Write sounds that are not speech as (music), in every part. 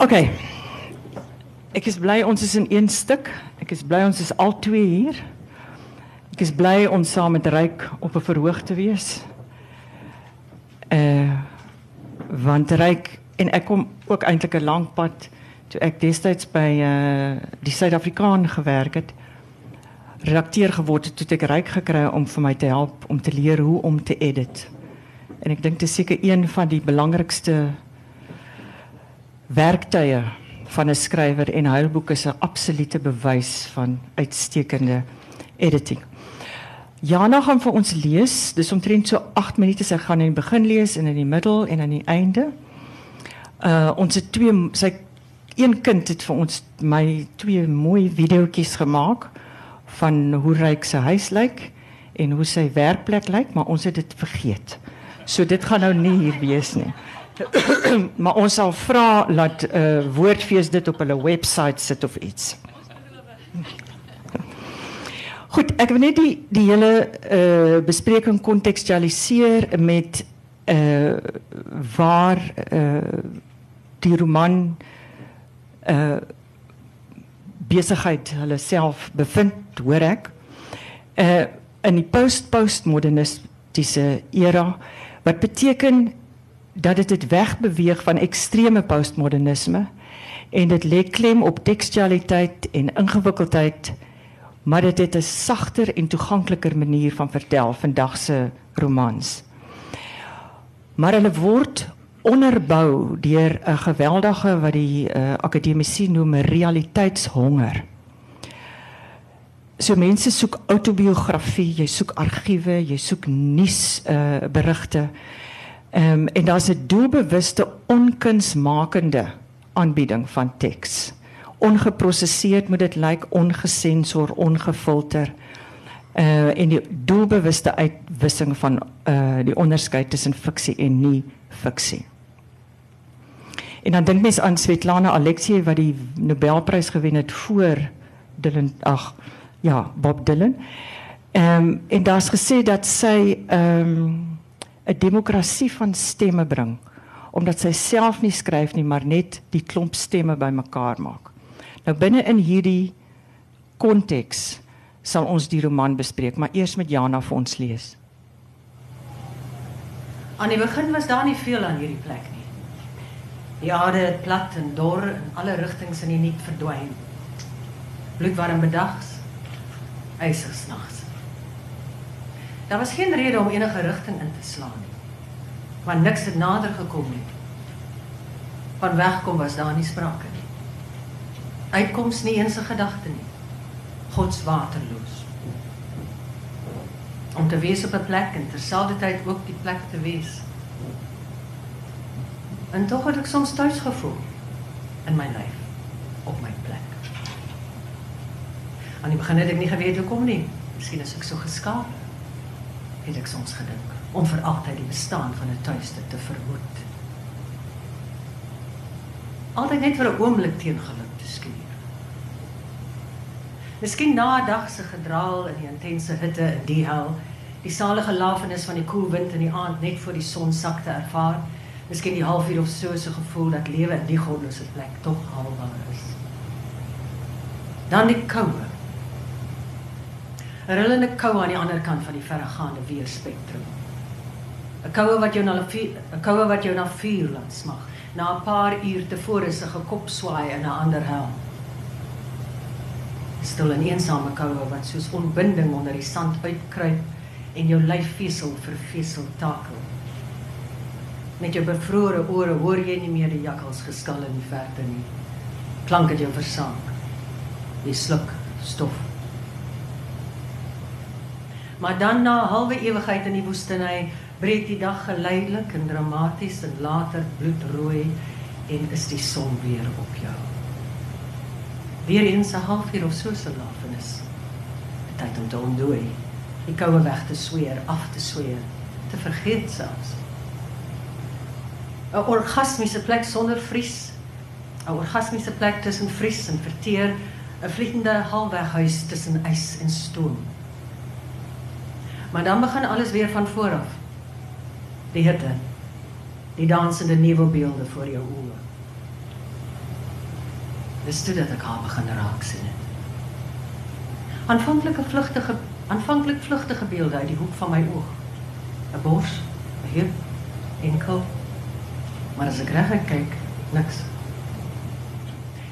OK. Ek is bly ons is in een stuk. Ek is bly ons is al twee hier. Ek is bly ons saam met Ryk op 'n verhoog te wees. Uh want Ryk en ek kom ook eintlik 'n lang pad toe ek destyds by uh die Suid-Afrikaan gewerk het. Redakteur geword het toe ek Ryk gekry om vir my te help om te leer hoe om te edit. En ek dink dit is seker een van die belangrikste werktuie van 'n skrywer en huilboek is 'n absolute bewys van uitstekende editing. Jana gaan vir ons lees. Dis omtrent so 8 minute sy gaan in die begin lees en in die middel en aan die einde. Uh ons twee sy een kind het vir ons my twee mooi videoetjies gemaak van hoe ryk sy huis lyk en hoe sy werkplek lyk, maar ons het dit vergeet. So dit gaan nou nie hier wees nie. (coughs) maar ons sal vra dat uh woordfees dit op hulle webwerf sit of iets. Goed, ek wil net die die hele uh bespreking kontekstualiseer met uh waar uh die roman uh besigheid hulle self bevind, hoor ek. Uh in die post-postmodernistiese era wat beteken dat dit dit wegbeweeg van ekstreme postmodernisme en dit lê klem op tekstualiteit en ingewikkeldheid maar dit het 'n sagter en toegankliker manier van vertel vandag se romans. Maar hulle word onderbou deur 'n geweldige wat die uh, akademici noem realiteitshonger. So mense soek autobiografie, jy soek argiewe, jy soek nuus uh, berigte. Um, en daar's 'n doelbewuste onkunsmakende aanbieding van teks. Ongeprosesseerd moet dit lyk, ongesensor, ongefilter. Uh en die doelbewuste uitwissing van uh die onderskeid tussen fiksie en nie fiksie. En dan dink mens aan Svetlana Alexieva wat die Nobelprys gewen het voor Dylan ag ja, Bob Dylan. Ehm um, en daar's gesê dat sy ehm um, 'n demokrasie van stemme bring omdat sy self nie skryf nie maar net die klomp stemme bymekaar maak. Nou binne in hierdie konteks sal ons die roman bespreek, maar eers met Jana vir ons lees. Aan die begin was daar nie veel aan hierdie plek nie. Die aarde het plat en dor in alle rigtings in die niet verdwyn. Bloedwarm bedags, ysig snags. Daar was geen rede om enige rigting in te slaan nie. Want niks het nader gekom nie. Van wegkom was daar nie sprake nie. Uitkoms nie eens 'n gedagte nie. God se waterloos. Om te wees op 'n plek en terselfdertyd ook die plek te wees. En tog het ek soms tuis gevoel in my lyf op my plek. Aan die begin het ek nie geweet hoekom nie. Miskien is ek so geskaap het ek soms gedink om vir altyd die bestaan van 'n tuiste te verhoed. Altyd net vir 'n oomblik teen geluk te skuur. Miskien na 'n dag se gedraal in die intense hitte in die hel, die salige lafenis van die koel wind in die aand net voor die son sak te ervaar, miskien die halfuur of so so gevoel dat lewe in die godlose plek tog haalbaar is. Dan die koue rillende koue aan die ander kant van die verregaande weerspektrum. 'n Koue wat jou na 'n koue wat jou na vuur laat smag, na 'n paar uur tevore se gekop swaai in 'n ander hel. Stil en eensame koue wat soos onbinding onder die sand uitkruip en jou lyf vesel vir vesel takel. Met jou bevrore ore hoor jy nie meer die jakkals geskal in die verte nie. Klank het jou versaak. Jy sluk stof Maar dan na 'n halwe ewigheid in die woestynny breek die dag geleidelik en dramaties en later bloedrooi en is die son weer op jou. Weer eens 'n halfuur of so se lafenis. Tyd om te ontdooi. Die koue weg te sweer, af te sweer, te vergeet selfs. 'n Orgasmiese plek sonder vries. 'n Orgasmiese plek tussen vries en verteer, 'n vliegende halweghuis tussen ys en stoom. Maar dan begin alles weer van voor af. Die hitte. Die dansende nevelbeelde voor jou oë. Dis toe dat ek haar begin raak sien. Aanvanklike vlugtige aanvanklik vlugtige beelde uit die hoek van my oog. 'n Bors, 'n heup, enkel. Maar as ek reg kyk, niks.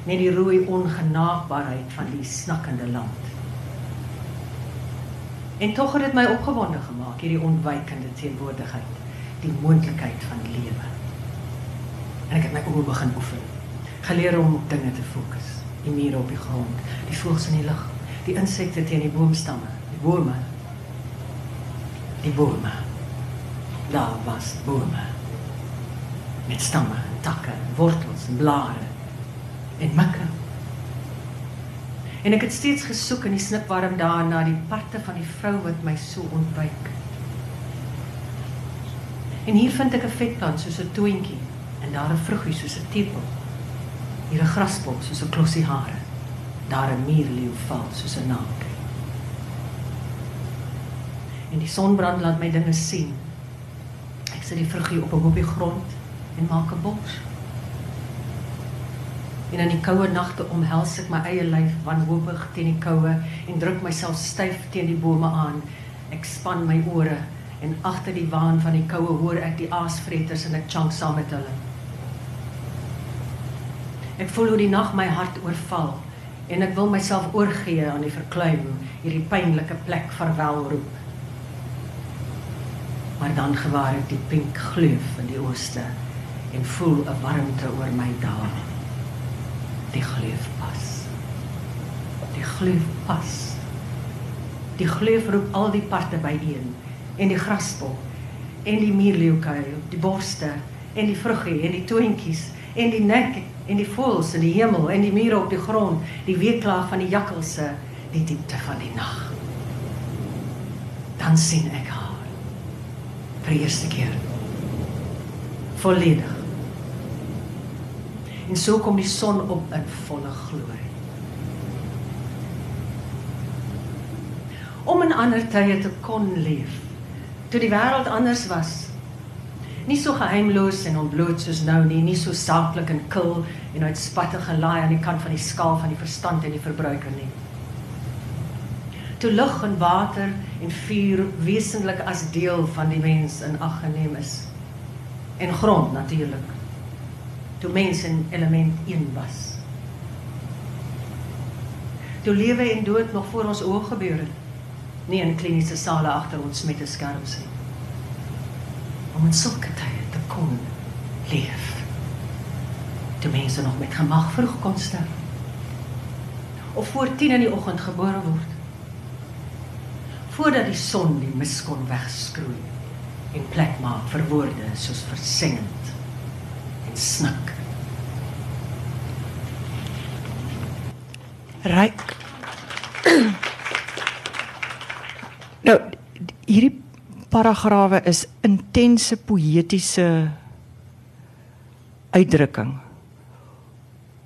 Net die rooi ongenaakbaarheid van die snakkende land. En tog het dit my opgewonde gemaak hierdie ontwykende teenwoordigheid, die moontlikheid van lewe. En ek het my oë begin oefen. Geleer om op dinge te fokus. Die mure op die grond, die voëls in die lug, die insekte teen die boomstamme, die bome. Die bome. Daar was bome. Met stamme, takke, wortels en blare en mikke. En ek het steeds gesoek in die snipwarm dae na die parte van die vrou wat my so ontwyk. En hier vind ek 'n vetplant soos 'n toentjie en daar 'n vruggie soos 'n tepel. Hier 'n graspot soos 'n klossie hare. Daar 'n muurleeu val soos 'n naak. En die sonbrand laat my dinge sien. Ek sit die vruggie op 'n hoopie grond en maak 'n bos. En in die koue nagte omhels ek my eie lyf wanhoopig teen die koue en druk myself styf teen die bome aan. Ek span my ore en agter die waan van die koue hoor ek die aasvreters en ek chunk saam met hulle. Ek voel hoe die nag my hart oorval en ek wil myself oorgee aan die verkleum, hierdie pynlike plek verwel roep. Maar dan gewaar ek die pink gleuf in die ooste en voel 'n warmte oor my daal die gleuf pas. Die gleuf pas. Die gleuf roep al die parte byeen en die graspol en die muurleeukuil, die borste en die vruggie en die toentjies en die nek en die voëls in die hemel en die mure op die grond, die weeklaag van die jakkalse, die diepte van die nag. Dan sien ek haar vir die eerste keer. Volledig En so kom die son op in volle glorie. Om in ander tye te kon leef, toe die wêreld anders was. Nie so geheimloos en ontbloot soos nou nie, nie so saaklik en kil en uitspattig gelaai aan die kant van die skaal van die verstand en die verbruiker nie. Toe lug en water en vuur wesentlik as deel van die mens in ag geneem is. En grond natuurlik toe mens in element 1 was. Toe lewe en dood nog voor ons oë gebeur het. Nie in kliniese sale agter ons met 'n skerm sien. Om in sulke tye te kon leef. Toe mense nog met gemag vroeg kon sterf. Of voor 10 in die oggend gebore word. Voordat die son die mis kon wegskroei en plek maak vir woorde soos versengend en snik. Ryk. (clears throat) nou hierdie paragrawe is intense poëtiese uitdrukking.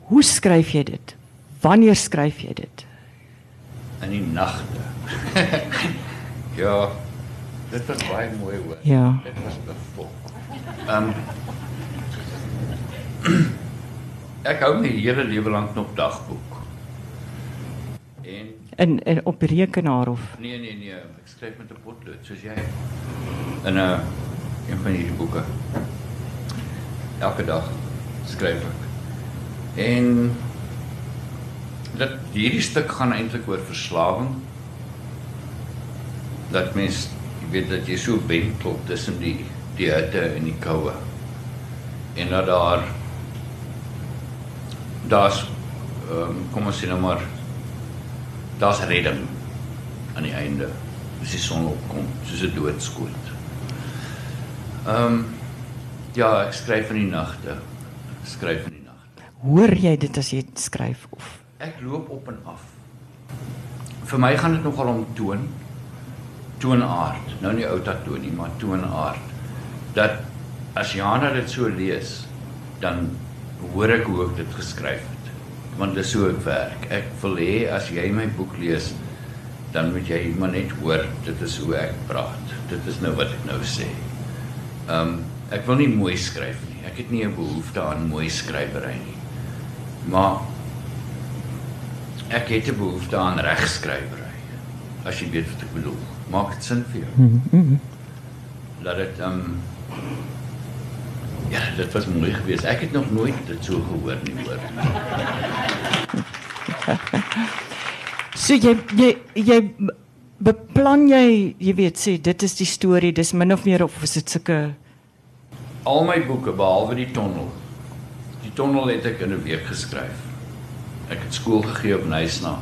Hoe skryf jy dit? Wanneer skryf jy dit? In die nagte. (laughs) ja. Dit was baie mooi hoor. Ja. Dit was bevol. Ehm um, (clears throat) ek hou my hele lewe lank nog dagboek. En In in op rekenaar of nee nee nee, ek skryf met 'n potlood soos jy in 'n een van hierdie boeke. Elke dag skryf ek. En dat hierdie stuk gaan eintlik oor verslawing. Dat mens weet dat jy so wentel tussen die die hitte en die koue. En dat daar daar's um, kom ons sê nou maar daar's redding aan die einde as die son opkom soos 'n doodskoot. Ehm um, ja, ek skryf in die nagte. Skryf in die nagte. hoor jy dit as jy skryf of Ek loop op en af. Vir my gaan dit nogal om toon, toonaard. Nou nie ou tatoon nie, maar toonaard. Dat as Jana dit so lees, dan hoor ek hoe ek dit geskryf het. Want dis so ek werk. Ek wil hê as jy my boek lees, dan moet jy maar net hoor dit is hoe ek praat. Dit is nou wat ek nou sê. Ehm um, ek wil nie mooi skryf nie. Ek het nie 'n behoefte aan mooi skrywery nie. Maar ek het 'n behoefte aan regskrywery. As jy weet wat ek bedoel. Maak dit sin vir jou? Mm -hmm. Laat dit ehm um, Ja, dit was mooi geweest. Ek het nog nooit dit so gehoor nie, hoor. So jy jy jy beplan jy, jy weet sê dit is die storie, dis min of meer of is dit sulke Al my boeke behalwe die tonnel. Die tonnel het ek in 'n week geskryf. Ek het skool gegee op Nysna.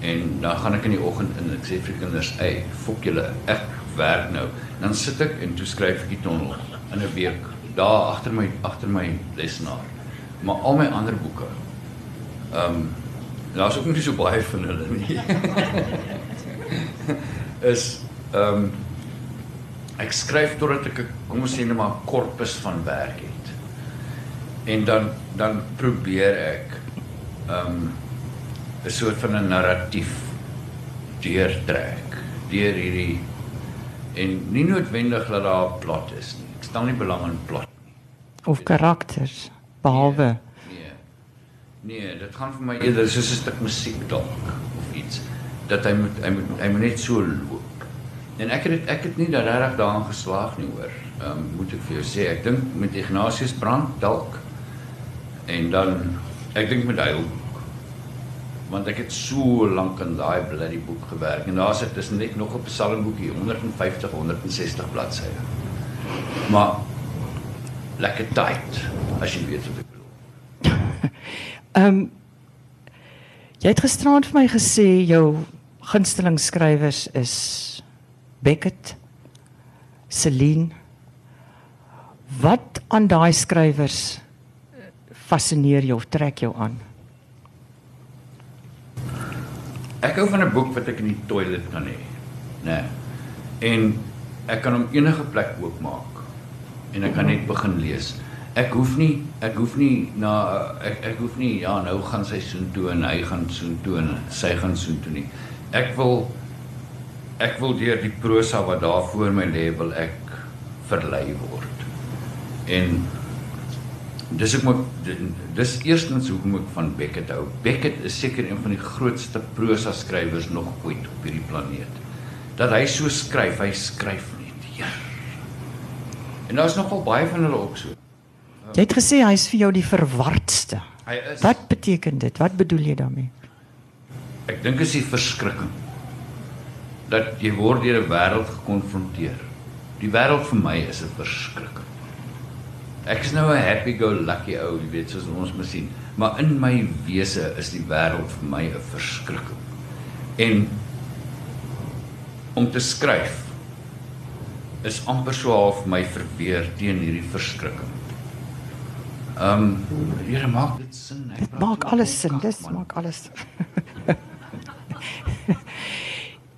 En dan gaan ek in die oggend in ek sê vir kinders, "Ey, fok julle, ek werk nou." Dan sit ek en toe skryf ek die tonnel in 'n week daar agter my agter my lesenaar. Maar al my ander boeke. Ehm um, daar's ook nie so baie van hulle nie. (laughs) is ehm um, ek skryf totdat ek kom ons sê net maar 'n korpus van werk het. En dan dan probeer ek ehm um, 'n soort van 'n narratief deurtrek deur hierdie en nie noodwendig dat daar 'n plot is nie. Stel nie belang in plot nie. Of karakters behalwe Nee. Nee, nee dit gaan vir my eerder soos 'n stuk musiek dalk of iets dat hy moet hy moet hy moet net so loop. En ek het ek het nie regtig daarin geslaag nie hoor. Ehm um, moet ek vir jou sê, ek dink met Ignatius Brand dalk. En dan ek dink met hy want ek het so lank aan daai bloody boek gewerk en daar sit tussen net nog op 'n psalmboekie 150 160 bladsye. Maar lekker tyd as jy weet wat ek bedoel. (laughs) Ehm um, jy het gisterand vir my gesê jou gunsteling skrywers is Beckett, Celine. Wat aan daai skrywers fascineer jou of trek jou aan? Ek hou van 'n boek wat ek in die toilet kan hê, né? Nee. En ek kan hom enige plek oopmaak en ek kan net begin lees. Ek hoef nie ek hoef nie na ek ek hoef nie ja, nou gaan sy soen toe en hy gaan soen toe en sy gaan soen toe nie. Ek wil ek wil deur die prosa wat daar voor my lê wil ek verlei word. En dis ek moet dis eerstens hoekom ek van Beckett hou. Beckett is seker een van die grootste prosa skrywers nog ooit op hierdie planeet. Dat hy so skryf, hy skryf net. Ja. En daar's nogal baie van hulle ook so. Jy het gesê hy is vir jou die verwardste. Hy is Wat beteken dit? Wat bedoel jy daarmee? Ek dink is die verskrikking dat jy word deur 'n wêreld gekonfronteer. Die wêreld vir my is 'n verskrikking. Ek is nou 'n happy go lucky ou, jy weet soos ons moet sien, maar in my wese is die wêreld vir my 'n verskrikking. En om te skryf is amper so half my verweer teen hierdie verskrikking. Ehm, um, Here maak dit sin. Dit maak alles sin. Dis man. maak alles. (laughs)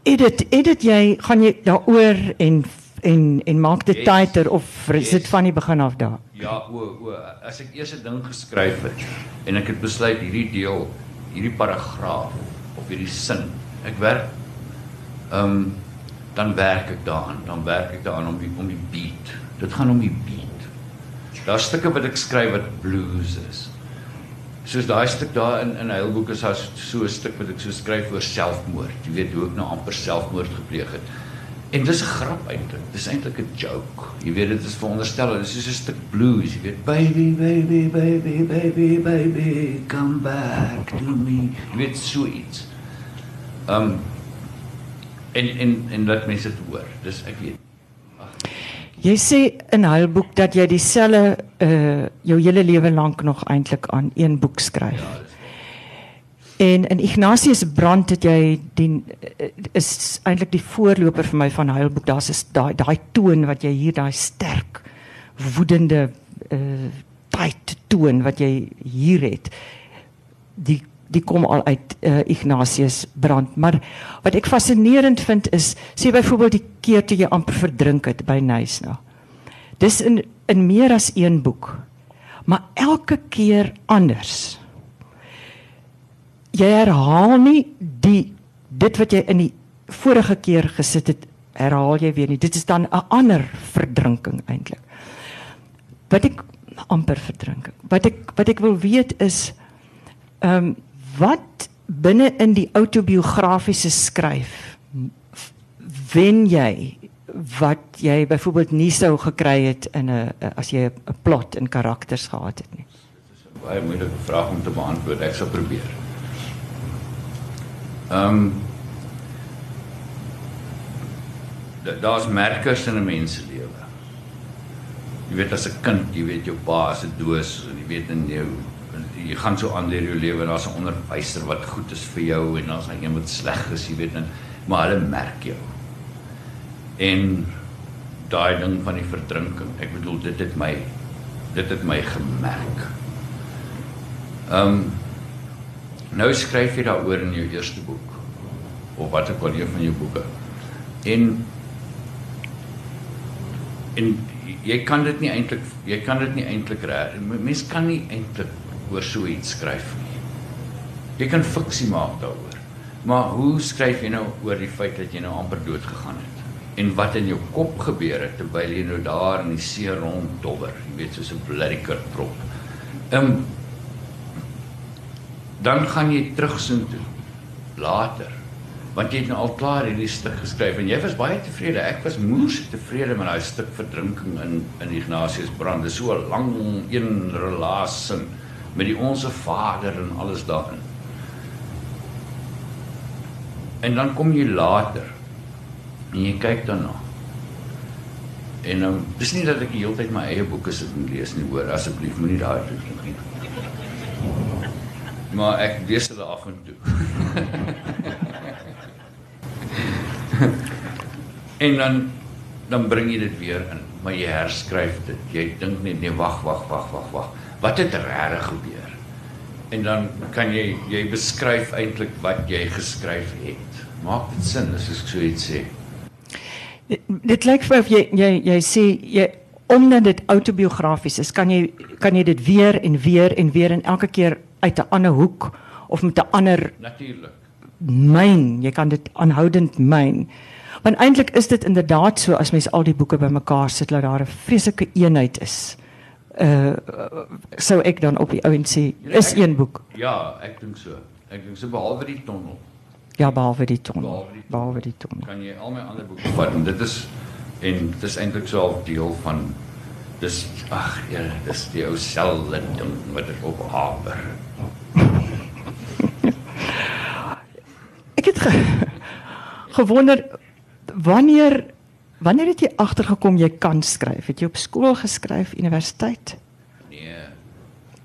edit edit jy gaan jy daaroor en en en maak dit Yes. tighter of is dit Yes. van die begin af daar? Ja, o o, as ek eers 'n ding geskryf het en ek het besluit hierdie deel, hierdie paragraaf of hierdie sin, ek werk ehm um, dan werk ek daaraan, dan werk ek daaraan om die om die beat. Dit gaan om die beat. Daar's stukke wat ek skryf wat blues is. Soos daai stuk daar in in Heilboek is daar so 'n stuk wat ek so skryf oor selfmoord. Jy weet hoe ek nou amper selfmoord gepleeg het. En dis 'n grap eintlik. Dis eintlik 'n joke. Jy weet dit is veronderstel, dis soos 'n stuk blues, jy weet baby baby baby baby baby come back to me. Jy weet so iets. Um en en en laat mense dit hoor. Dis ek weet. Jy sê in Heilboek dat jy dieselfde uh jou hele lewe lank nog eintlik aan een boek skryf. Ja, En in Ignatius Brand het jy die eh, is eintlik die voorloper vir my van Heilboek. Daar's is daai daai toon wat jy hier daai sterk woedende uh tight toon wat jy hier het. Die die kom al uit uh, Ignatius Brand. Maar wat ek fascinerend vind is sê byvoorbeeld die keer toe jy amper verdrink het by Nysna. Dis in in meer as een boek. Maar elke keer anders jy herhaal nie die dit wat jy in die vorige keer gesit het herhaal jy weer nie dit is dan 'n ander verdrinking eintlik wat ek amper verdrinking wat ek wat ek wil weet is ehm um, wat binne in die autobiografiese skryf wen jy wat jy byvoorbeeld nie sou gekry het in 'n as jy 'n plot en karakters gehad het nie. Dit is 'n baie moeilike vraag om te beantwoord. Ek sal probeer. Ehm um, daar's merkers in 'n mens se lewe. Jy weet as 'n kind, jy weet jou pa is 'n doos jy weet in jou jy gaan so aan deur jou lewe en daar's 'n onderwyser wat goed is vir jou en daar's een wat sleg is, jy weet en maar hulle merk jou. En daai ding van die verdrinking, ek bedoel dit het my dit het my gemerk. Ehm um, nou skryf jy daaroor in jou eerste boek of wat ook al een van jou boeke. En en jy kan dit nie eintlik jy kan dit nie eintlik reg. Mens kan nie eintlik oor so iets skryf nie. Jy kan fiksie maak daaroor. Maar hoe skryf jy nou oor die feit dat jy nou amper dood gegaan het? En wat in jou kop gebeur het terwyl jy nou daar in die see ronddobber, jy weet soos 'n bloody kurprop. Ehm um, dan gaan jy terugsoen toe later want jy het nou al klaar hierdie stuk geskryf en jy was baie tevrede. Ek was moes tevrede met daai stuk verdrinking in in Ignatius brand. Dit is so 'n lang een relasie met die onsse Vader en alles daarin. En dan kom jy later en jy kyk daarna. En nou, dis nie dat ek die hele tyd my eie boeke sit en lees nie, hoor, asseblief moenie daai doen nie. Maar ek lees hulle af en toe. (laughs) en dan dan bring jy dit weer in, maar jy herskryf dit. Jy dink net nee, wag, wag, wag, wag, wag. Wat het regtig gebeur? En dan kan jy jy beskryf eintlik wat jy geskryf het. Maak dit sin as ek so iets sê? Dit, dit lyk vir of jy jy jy sê jy omdat dit autobiografies is, kan jy kan jy dit weer en weer en weer en elke keer uit 'n ander hoek of met 'n ander Natuurlik. myn. Jy kan dit aanhoudend myn. Want eintlik is dit inderdaad so as mens al die boeke bymekaar sit dat daar 'n vreeslike eenheid is. Uh sou ek dan op die ou en sê is ek, een boek. Ja, ek dink so. Ek dink so behalwe die tonnel. Ja, behalwe die tonnel. Behalwe die tonnel. Kan jy al my ander boeke vat en dit is en dit is eintlik so 'n deel van dis ag ja, dis die ou selfde ding wat ek op haper. (laughs) Ek het ge, gewonder wanneer wanneer het jy agtergekom jy kan skryf? Het jy op skool geskryf, universiteit? Nee.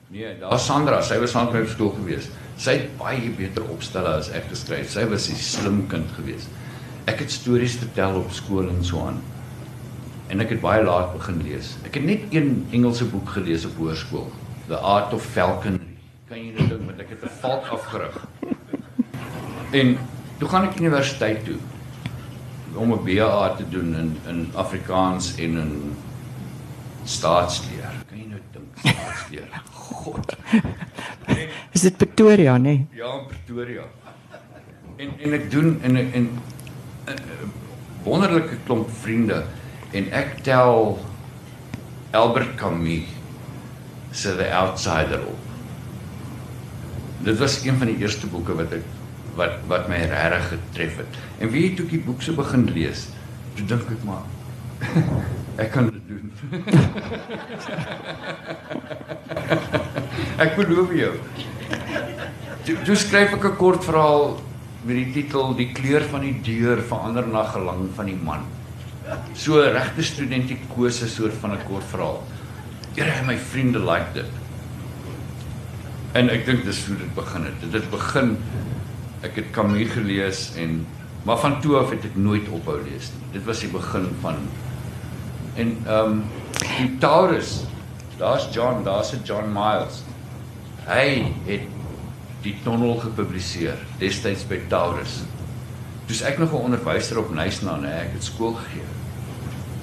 Nee, daar Sandra, sy was aan my skool gewees. Sy het baie beter opstelle as ek geskryf. Sy was 'n slim kind gewees. Ek het stories vertel op skool en so aan. En ek het baie laat begin lees. Ek het net een Engelse boek gelees op hoërskool, The Art of Falconry. Kan jy dit dink met ek het 'n valk afgerig. En toe gaan ek universiteit toe om 'n BA te doen in in Afrikaans en in staatsleer. Kan jy nou dink staatsleer? (laughs) God. Is dit Pretoria, nê? Nee? Ja, in Pretoria. En en ek doen en en, en, en wonderlike klomp vriende en ek tel Albert Camus se The Outsider op. Dit was een van die eerste boeke wat ek wat wat my regtig getref het. En wie toe ek die boek so begin lees, toe dink ek maar (laughs) ek kan dit doen. (laughs) ek beloof jou. Toe, toe skryf ek 'n kort verhaal met die titel Die kleur van die deur verander na gelang van die man. So regte studentikose soort van 'n kort verhaal. Here, my vriende like dit. En ek dink dis hoe dit begin het. Dit het begin ek het Camus gelees en maar van toe af het ek nooit ophou lees nie. Dit was die begin van en ehm um, die Taurus. Daar's John, daar's 'n John Miles. Hy het die tonnel gepubliseer destyds by Taurus. Toe's ek nog 'n onderwyser op Nysna, nee, ek het skool gegee.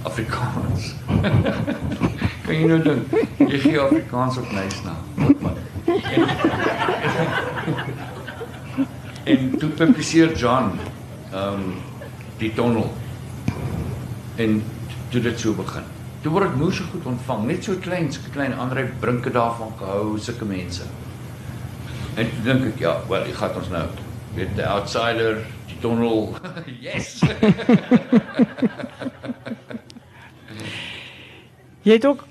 Afrikaans. (laughs) kan jy nou dink? Jy gee Afrikaans op Nysna. En toe publiseer John ehm um, die tonnel. En toe dit so begin. Toe word dit moeë so goed ontvang, net so klein, so klein Andre Brinke daarvan gehou, sulke mense. En dink ek ja, wel, ek gaan ons nou weet die outsider, die tunnel. (laughs) yes. (laughs) Jy het ook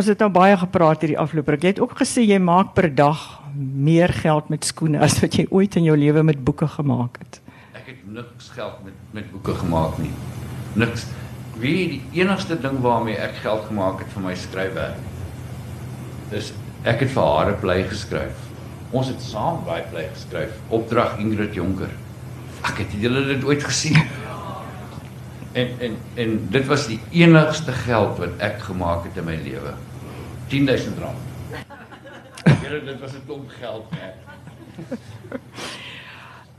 ons het nou baie gepraat hierdie afloop. Jy het ook gesê jy maak per dag meer geld met skoene as wat jy ooit in jou lewe met boeke gemaak het. Ek het niks geld met met boeke gemaak nie. Niks. Wie die enigste ding waarmee ek geld gemaak het vir my skryfwerk. Dis ek het vir Hare bly geskryf. Ons het saam baie bly geskryf. Opdrag Ingrid Jonker. Ek het julle dit ooit gesien. En en en dit was die enigste geld wat ek gemaak het in my lewe. 10000 rand. Julle dit was 'n klomp geld, hè. (laughs)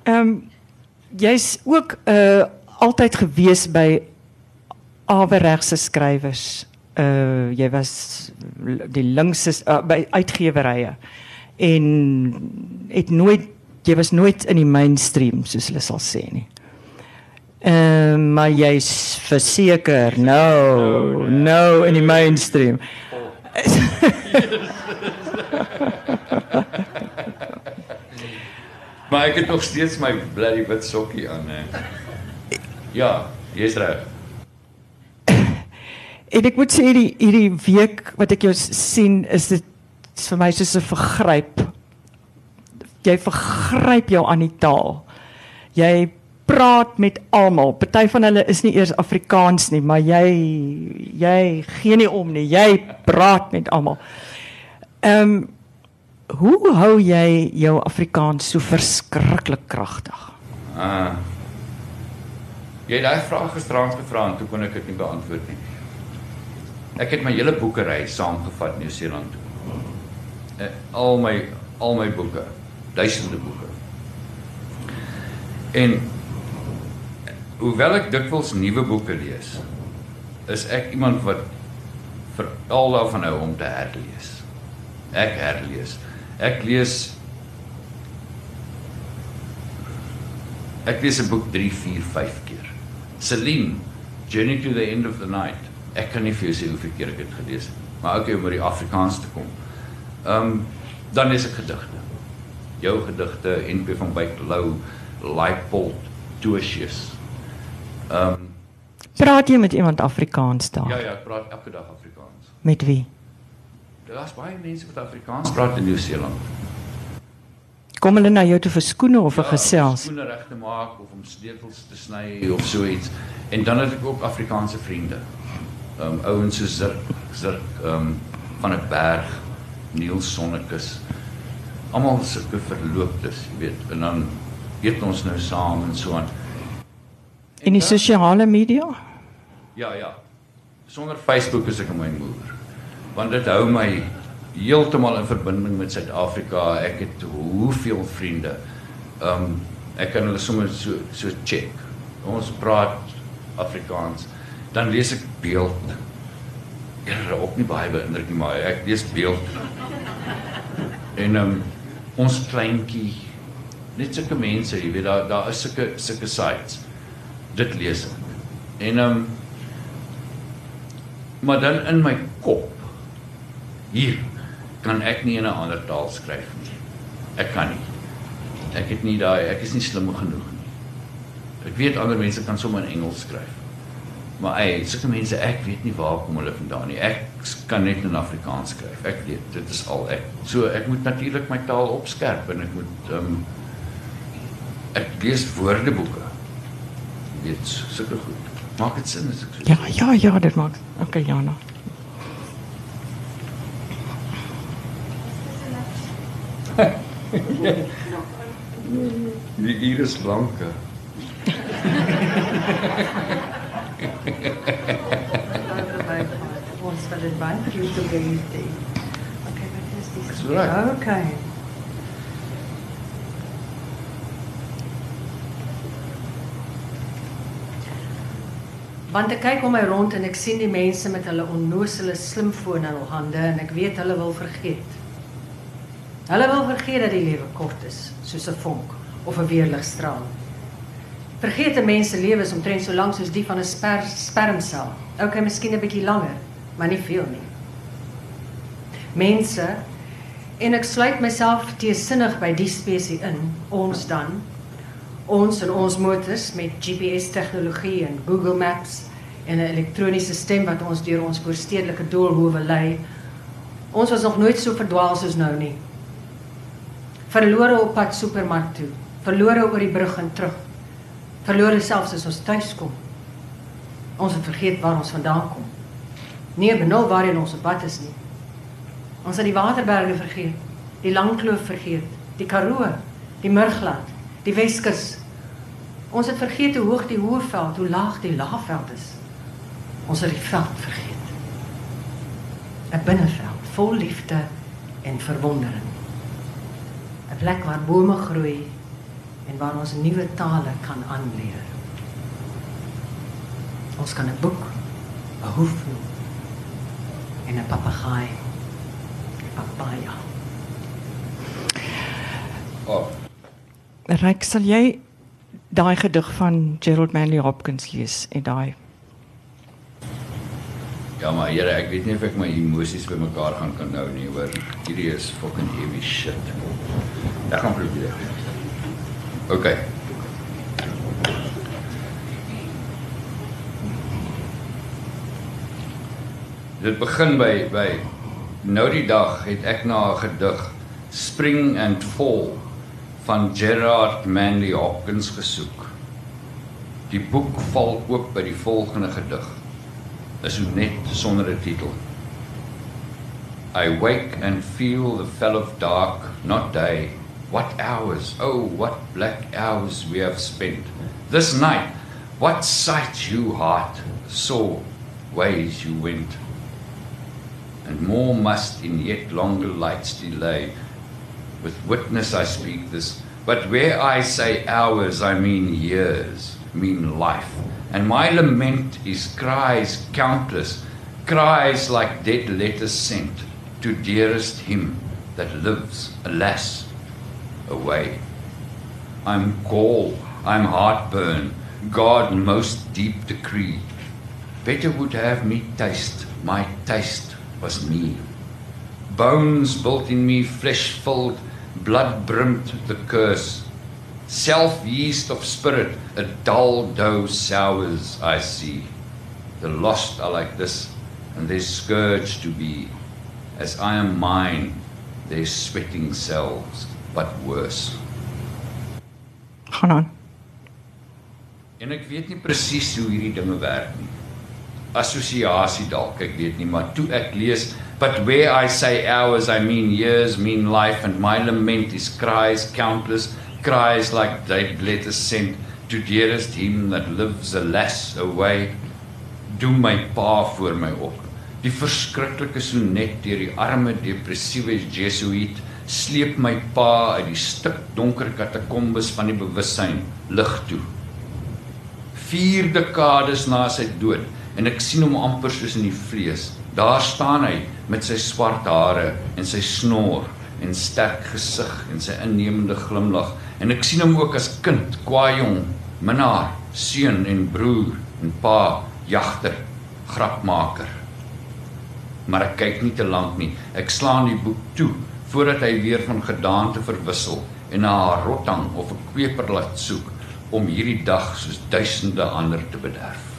Ehm um, jy's ook uh altyd gewees by averegse skrywers. Uh jy was die linkse uh, by uitgewerye en het nooit jy was nooit in die mainstream soos hulle sal sê nie. Ehm uh, maar jy's verseker nou nou in die mainstream. (laughs) Maar ek het nog steeds my bloody wit sokkie aan hè. Ja, jy's reg. (coughs) En ek moet sê hierdie hierdie week wat ek jou sien is dit is vir my soos 'n vergryp. Jy vergryp jou aan die taal. Jy praat met almal. Party van hulle is nie eers Afrikaans nie, maar jy jy gee nie om nie. Jy praat met almal. Ehm um, hoe hou jy jou Afrikaans so verskriklik kragtig? Uh Jy het daai vraag gisterand gevra en toe kon ek dit nie beantwoord nie. Ek het my hele boekery saamgevat in Nieu-Seeland toe. Uh, al my al my boeke, duisende boeke. En hoewel ek dikwels nuwe boeke lees, is ek iemand wat veral daarvan hou om te herlees. Ek herlees. Ek lees Ek lees 'n boek 3, 4, 5 keer. Celine, Journey to the End of the Night. Ek kan nie vir jou sê hoeveel keer ek dit gelees het, maar okay om by die Afrikaans te kom. Ehm um, dan lees ek gedigte. Jou gedigte, NP van Wyk Lou, Leipold, Tosius. Ehm um, Praat jy met iemand Afrikaans daar? ja ja, ek praat elke dag Afrikaans. Met wie? Daar's baie mense wat Afrikaans praat in Nieu-Seeland. Kom hulle na jou toe vir skoene of vir Ja, gesels? Skoene reg te maak of om sleutels te sny of so iets. En dan het ek ook Afrikaanse vriende. Ehm um, ouens so Zirk, Zirk ehm um, van 'n berg, Niels Sonnekus. Almal sulke verlooptes, jy weet. En dan eet ons nou saam en so aan. In die sosiale media? Ja, ja. Sonder Facebook is ek in my moer. Want dit hou my heeltemal in verbinding met Suid-Afrika. Ek het hoeveel vriende. Ehm um, ek kan hulle sommer so so check. Ons praat Afrikaans. Dan lees ek beeld. Here, ook nie baie beïndruk nie, maar ek lees beeld. En ehm um, ons kleintjie net sulke mense, jy weet daar daar is sulke sulke sites. Dit lees ek. En ehm um, maar dan in my kop hier kan ek nie in 'n ander taal skryf nie. Ek kan nie. Ek het nie daai ek is nie slim genoeg nie. Ek weet ander mense kan sommer in Engels skryf. Maar ey, sulke mense ek weet nie waar kom hulle vandaan nie. Ek kan net in Afrikaans skryf. Ek weet dit is al ek. So ek moet natuurlik my taal opskerp en ek moet ehm um, ek lees woordeboeke. Jy weet sulke goed. Maak dit sin as ek so Ja, ja, ja, dit maak. Okay, Jana. Die Iris Blanke. Ons wil dit baie goed te geniet. Okay, wat is die? Dis reg. Okay. Want ek kyk om my rond en ek sien die mense met hulle onnosele slimfoon in hul hande en ek weet hulle wil vergeet. Hulle wil vergeet dat die lewe kort is, soos 'n vonk of 'n weerligstraal. Vergeet 'n mens se lewe is omtrent so lank soos die van 'n sper, spermsel. Okay, miskien 'n bietjie langer, maar nie veel nie. Mense En ek sluit myself teesinnig by die spesie in, ons dan. Ons en ons motors met GPS tegnologie en Google Maps en 'n elektroniese stem wat ons deur ons voorstedelike doolhowe lei. Ons was nog nooit so verdwaal soos nou nie. Verlore op pad supermark toe, verlore oor die brug en terug. Verlore selfs as ons tuis kom. Ons het vergeet waar ons vandaan kom. Nee, benul waarheen ons op pad is nie. Ons het die Waterberge vergeet, die Langkloof vergeet, die Karoo, die Murgland, die Weskus. Ons het vergeet hoe hoog die Hoëveld, hoe laag die Laagveld is. Ons het die veld vergeet. 'n Binneveld vol liefde en verwondering. 'n Plek waar bome groei en waar ons nuwe tale kan aanleer. Ons kan 'n boek, 'n hoefnoo en 'n papegaai, 'n papaya. Oh, Ryk, sal jy daai gedig van Gerald Manley Hopkins lees en daai ja maar Here, ek weet nie of ek my emosies bymekaar gaan kan hou nie, hoor. Hierdie is fucking heavy shit. Ek gaan probeer. OK. Dit begin by by nou die dag het ek na 'n gedig Spring and Fall van Gerard Manley Hopkins gesoek. Die boek val oop by die volgende gedig. Is net sonder 'n titel. I wake and feel the fell of dark, not day. What hours, oh, what black hours we have spent. This night, what sight you heart saw, ways you went. And more must in yet longer lights delay. With witness I speak this, but where I say hours, I mean years, mean life. And my lament is cries countless, cries like dead letters sent to dearest him that lives, alas, away. I'm gall, I'm heartburn, God most deep decree. Better would have me taste, my taste was me. Bones built in me, flesh filled, blood brimmed the curse. Self yeast of spirit, a dull dough sours I see. The lost are like this, and their scourge to be. As I am mine, their sweating selves, but worse. gaan aan. En ek weet nie presies hoe hierdie dinge werk nie. Assosiasie dalk, ek weet nie, maar toe ek lees, but where I say hours I mean years, mean life and my lament is cries countless, cries like dead letters sent to dearest him that lives alas away. Doen my pa voor my op. Die verskriklike sonnet deur die arme depressiewe Jesuit sleep my pa uit die stik donker katakombes van die bewussyn lig toe. 4 dekades na sy dood en ek sien hom amper soos in die vlees. Daar staan hy met sy swart hare en sy snor en sterk gesig en sy innemende glimlag en ek sien hom ook as kind, kwaajong, minnaar, seun en broer en pa, jagter, grapmaker. Maar ek kyk nie te lank nie. Ek slaan die boek toe voordat hy weer van gedaante verwissel en na 'n rotang of 'n kweper laat soek om hierdie dag soos duisende ander te bederf.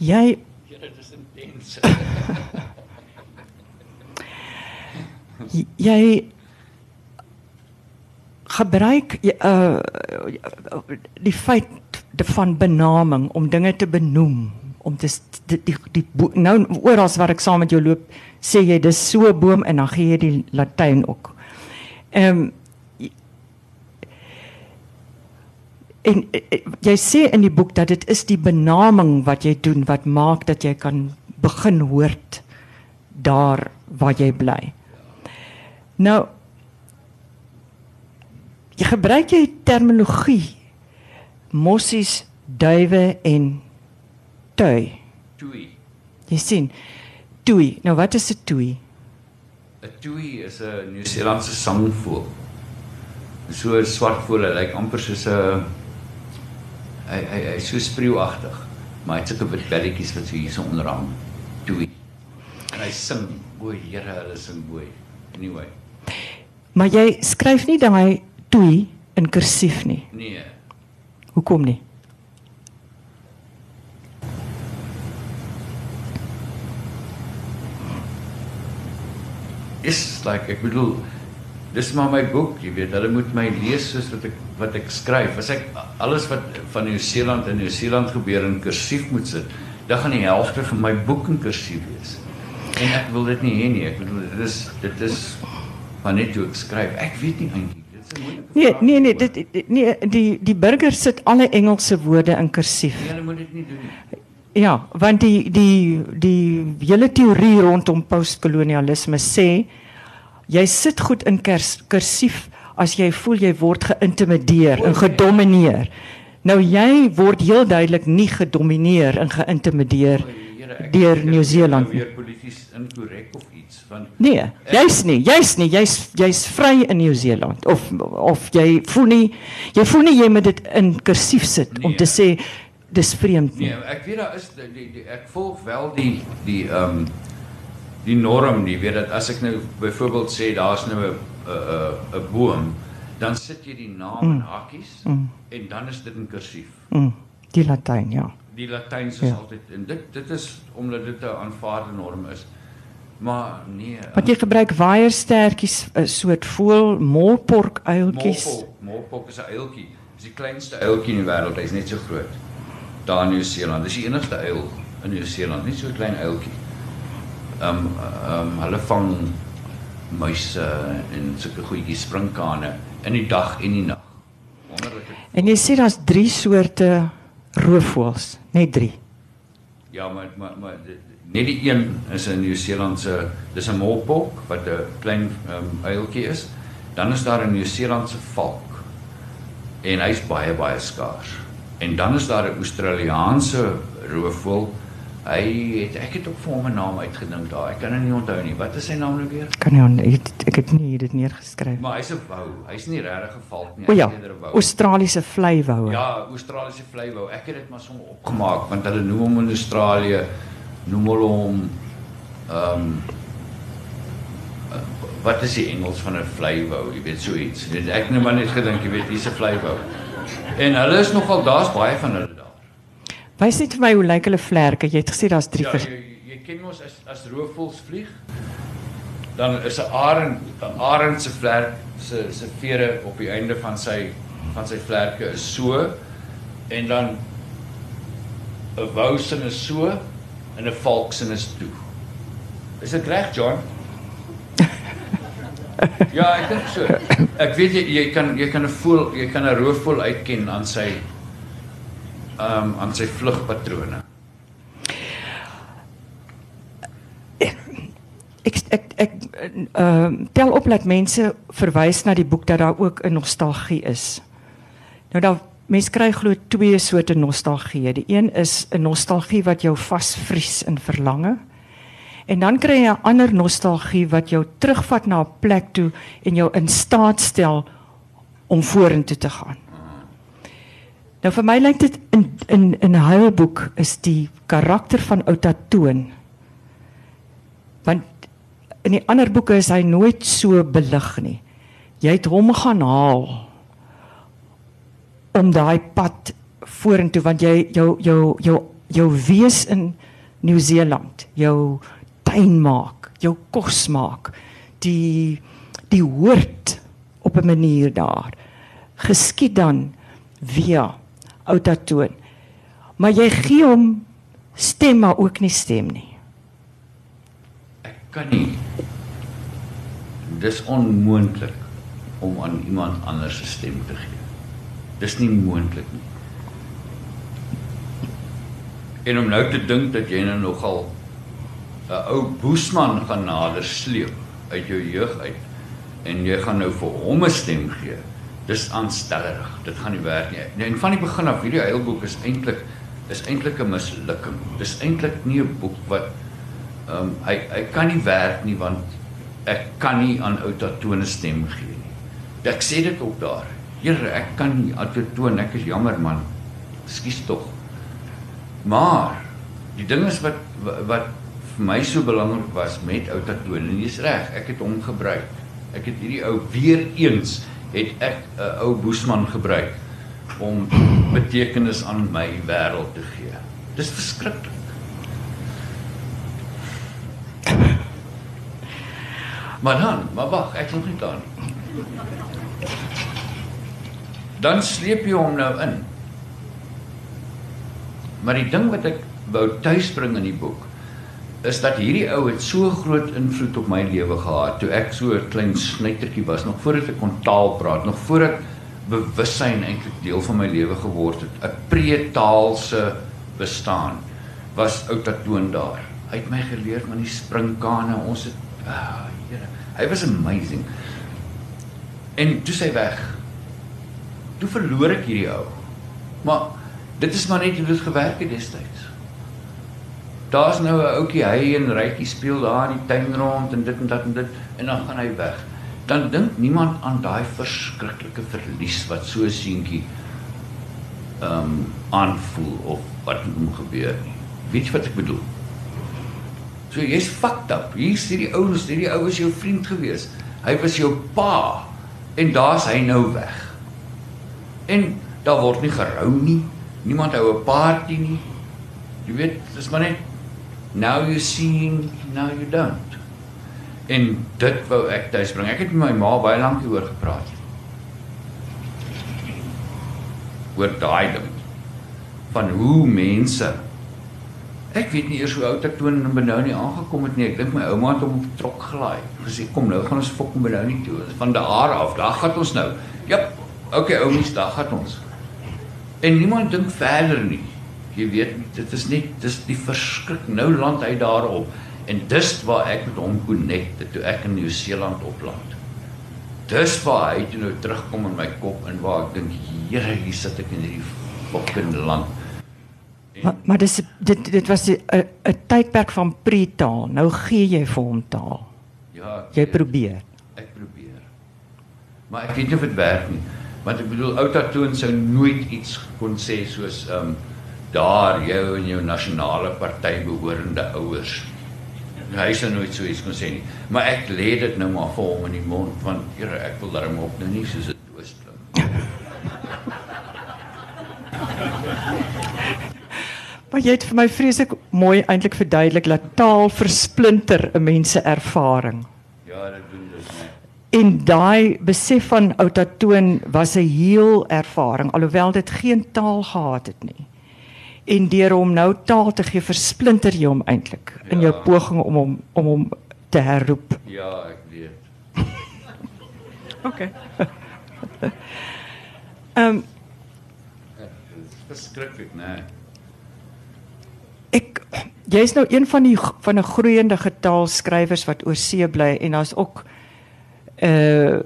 Jy Here, dis intens. jy gebruik uh die feit van benaming om dinge te benoem om te die die, die nou oral waar ek saam met jou loop sê jy dis so boom en dan gee jy die latyn ook. Ehm um, en eh, jy sê in die boek dat dit is die benaming wat jy doen wat maak dat jy kan begin hoort daar waar jy bly. Nou jy gebruik jy terminologie mossies, duwe en tui. Toei. Jy sien, toei. Nou wat is 'n toei? 'n Toei is 'n Nieu-Seelandse sangvoël. So 'n swart voël, hy lyk amper soos 'n hy hy hy so spreeuagtig, maar hy het sulke belletjies wat so hierso onderhang. Toei. En hy sing. O, Here, hulle sing mooi. Anyway. Maar jy skryf nie daai toei in kursief nie. Nee. Hoekom nie? is like ek bedoel dis maar my boek, jy weet, hulle moet my lees soos wat ek wat ek skryf. As ek alles wat van Nieu-Seeland in Nieu-Seeland gebeur in kursief moet sit, dan gaan die helfte van my boek in kursief wees. En ek wil dit nie hê nie. Ek bedoel dit is dit is maar net hoe ek skryf. Ek weet nie eintlik. Dit Nee, vraag. nee nee, dit nee die die burger sit alle Engelse woorde in kursief. Nee, hulle moet dit nie doen nie. Ja, want die die die hele teorie rondom postkolonialisme sê jy sit goed in kers, kursief as jy voel jy word geïntimideer en gedomeineer. Nou jy word heel duidelik nie gedomeineer en geïntimideer deur Nieu-Seeland nou Weer polities inkorrek of iets want Nee, jy's nie, jy's nie, jy's jy's vry in Nieu-Seeland of of jy voel nie jy voel nie jy moet dit in kursief sit om Nee. te sê dis vreemd nie. Nee, ek weet daar is die, die, die ek volg wel die die ehm um, die norm, jy weet dat as ek nou byvoorbeeld sê daar's nou 'n 'n 'n boom, dan sit jy die naam in hakkies Mm. en dan is dit in kursief. Mm, die Latyn, ja. Die Latyn is Ja. altyd en dit dit is omdat dit 'n aanvaarde norm is. Maar nee, Want jy gebruik waaierstertjies, 'n soort voël, molpork uiltjies. Molpok, molpok is 'n uiltjie. Dis die kleinste uiltjie in die wêreld. Hy's net so groot. Daar in Nieu-Seeland. Dis die enigste uil in Nieu-Seeland, nie so 'n klein uiltjie. Ehm um, ehm um, hulle vang muise en sulke goedjies sprinkane in die dag en die nag. Wonderlike. En jy sê daar's 3 soorte roofvoëls, net 3. Ja, maar maar maar net die een is 'n Nieu-Seelandse, dis 'n molpok wat 'n klein um, uiltjie is. Dan is daar 'n Nieu-Seelandse valk. En hy's baie baie skaars. En dan is daar 'n Australiese roofvoël. Hy het ek het ook vir hom 'n naam uitgedink daar. Ek kan hom nie onthou nie. Wat is sy naam nou weer? Kan nie on- ek het- nie dit neergeskryf. Maar hy's 'n wou. Hy's nie regtig valk nie. Ja, hy's eerder 'n wou. Australiese vleiwoue. Ja, Australiese vleiwou. Ek het dit maar sommer opgemaak want hulle noem hom in Australië noem hulle hom ehm um, wat is die Engels van 'n vleiwou? Jy weet so iets. Ek het nou maar net gedink, jy weet, hier's 'n vleiwou. En hulle is nogal daar's baie van hulle. Wys net vir my hoe lyk hulle vlerke? Jy het gesê daar's 3 Ja, jy, jy ken mos as as roofvoëls vlieg, dan is 'n arend 'n arend se vlerk se se vere op die einde van sy van sy vlerke is so en dan 'n wou sin is so en 'n valk sin is toe. Is dit reg, John? (laughs) Ja, ek dink so. Ek weet jy jy kan jy kan 'n voël, jy kan 'n roofvoël uitken aan sy um, aan sy vlugpatrone. Ek ek ek ehm uh, tel op dat mense verwys na die boek dat daar ook 'n nostalgie is. Nou dan mense kry glo twee soorte nostalgie. Die een is 'n nostalgie wat jou vasvries in verlange. En dan kry jy 'n ander nostalgie wat jou terugvat na 'n plek toe en jou in staat stel om vorentoe te gaan. Nou vir my lyk dit in in in 'n huilboek is die karakter van Outa Toon want in die ander boeke is hy nooit so belig nie. Jy het hom gaan haal om daai pad vorentoe want jy jou jou jou jou wees in Nieu-Seeland, jou tuin maak, jou kos maak, die die hoort op 'n manier daar. Geskied dan via Outa Toon. Maar jy gee hom stem maar ook nie stem nie. Ek kan nie. Dis onmoontlik om aan iemand anders se stem te gee. Dis nie moontlik nie. En om nou te dink dat jy nou nogal 'n ou boesman gaan nader sleep uit jou jeug uit en jy gaan nou vir hom 'n stem gee. Dis aanstellerig. Dit gaan nie werk nie. Nee, en van die begin af, hierdie heilboek is eintlik is eintlik 'n mislukking. Dis eintlik nie 'n boek wat Ehm um, hy hy kan nie werk nie want ek kan nie aan ou tatone stem gee nie. Ek sê dit ook daar. Here, ek kan nie autotoon, ek is jammer man. Ekskuus tog. Maar die ding is wat wat vir my so belangrik was met ou Tatoon en jy's reg, ek het hom gebruik. Ek het hierdie ou weer eens het ek 'n uh, ou Boesman gebruik om betekenis aan my wêreld te gee. Dis verskriklik. Maar dan, maar wag, ek nog nie daar nie. Dan sleep jy hom nou in. Maar die ding wat ek wou tuisbring in die boek is dat hierdie ou het so groot invloed op my lewe gehad toe ek so 'n klein snytertjie was nog voordat ek kon taal praat, nog voordat bewussyn eintlik deel van my lewe geword het, 'n pretaalse bestaan was ou Tatoon daar. Hy het my geleer van die springkane. Ons het ah, Here, hy was amazing. En toe sy weg. Toe verloor ek hierdie ou. Maar dit is maar net hoe dit gewerk het destyds. Daar's nou 'n ouetjie hy en Rykie speel daar in die tuin rond en dit en dat en dit en dan gaan hy weg. Dan dink niemand aan daai verskriklike verlies wat so 'n seentjie ehm um, aanvoel of wat met hom gebeur nie. Weet jy wat ek bedoel? So jy's fucked up. Hier is hierdie ouens, hierdie ou was jou vriend gewees. Hy was jou pa en daar's hy nou weg. En daar word nie gerou nie. Niemand hou 'n party nie. Jy weet, dis maar net now you see, now you don't. En dit wou ek tuis bring. Ek het met my ma baie lank hieroor gepraat. Oor daai ding van hoe mense Ek weet nie eers hoe oud ek toe in Benoni aangekom het nie. Ek dink my ouma het hom op trok gelaai. Gesê kom nou gaan ons fok in Benoni toe. Van daar af, daar gaan ons nou. Jep. Okay, oumies, daar gaan ons. En niemand dink verder nie. Jy weet, dit is net dis die verskrik. Nou land hy daarop en dis waar ek met hom connect toe ek in Nieu-Seeland opland. Dis waar hy toe nou terugkom in my kop en waar ek dink, Here, hier sit ek in hierdie fucking land. Maar maar dis dit dit was 'n tydperk van pre-taal. Nou gee jy vir hom taal. Ja, jy probeer. Ek probeer. Maar ek weet nie of dit werk nie. Want ek bedoel Outa Toon sou nooit iets kon sê soos ehm um, daar jou en jou nasionale party behorende ouers. Hy sou nooit so iets kon sê nie. Maar ek lê dit nou maar vir hom in die mond van Here, ek wil darm op nou nie soos dit doos klink. Maar jy het vir my vreeslik mooi eintlik verduidelik dat taal versplinter 'n mens se ervaring. Ja, dit doen dit net. En daai besef van oudatoon was 'n heel ervaring alhoewel dit geen taal gehad het nie. En deur hom nou taal te gee versplinter jy hom eintlik ja. in jou ja. poging om hom om hom te herroep. Ja, ek weet. (laughs) OK. (laughs) Ehm um, verskriklik, né? Nee ek jy's nou een van die van 'n groeiende getal skrywers wat oor see bly en daar's ook uh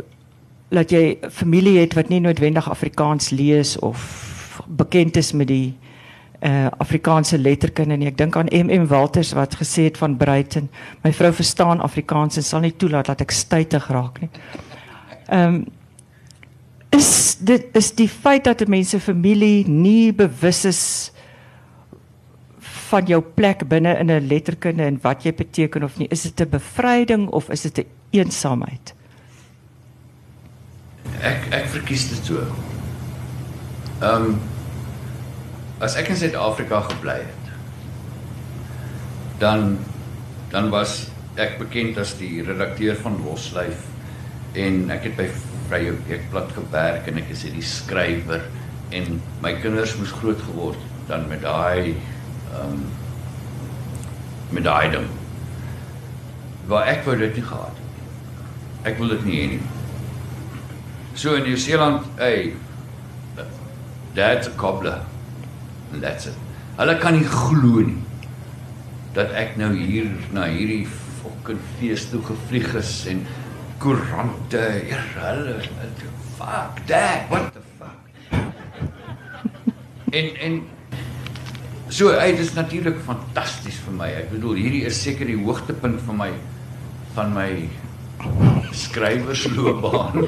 dat jy familie het wat nie noodwendig Afrikaans lees of bekend is met die uh Afrikaanse letterkunde nie. Ek dink aan MM Walters wat gesê het van Bruiten, my vrou verstaan Afrikaans en sal nie toelaat dat ek stytig raak nie. Ehm um, is dit is die feit dat mense familie nie bewus is van jou plek binne in 'n letterkunde en wat jy beteken of nie. Is dit 'n bevryding of is dit 'n eensaamheid? Ek ek verkies dit so. Ehm um, as ek in Suid-Afrika gebly het, dan dan was ek bekend as die redakteur van Loslyf en ek het by Vrye Weekblad gewerk en ek is hierdie skrywer en my kinders moes groot geword dan met daai ehm um, met daai ding. Waar ek wou dit nie gehad het. Ek wil dit nie hê nie. So in Nieu-Seeland, hey, that's a cobbler. And that's it. Hulle kan nie glo nie dat ek nou hier na hierdie fucking fees toe gevlieg is en koerante, hulle fuck that, what the fuck. (laughs) en en So dit is natuurlik fantasties vir my. Ek bedoel hierdie is seker die hoogtepunt vir my van my skrywersloopbaan.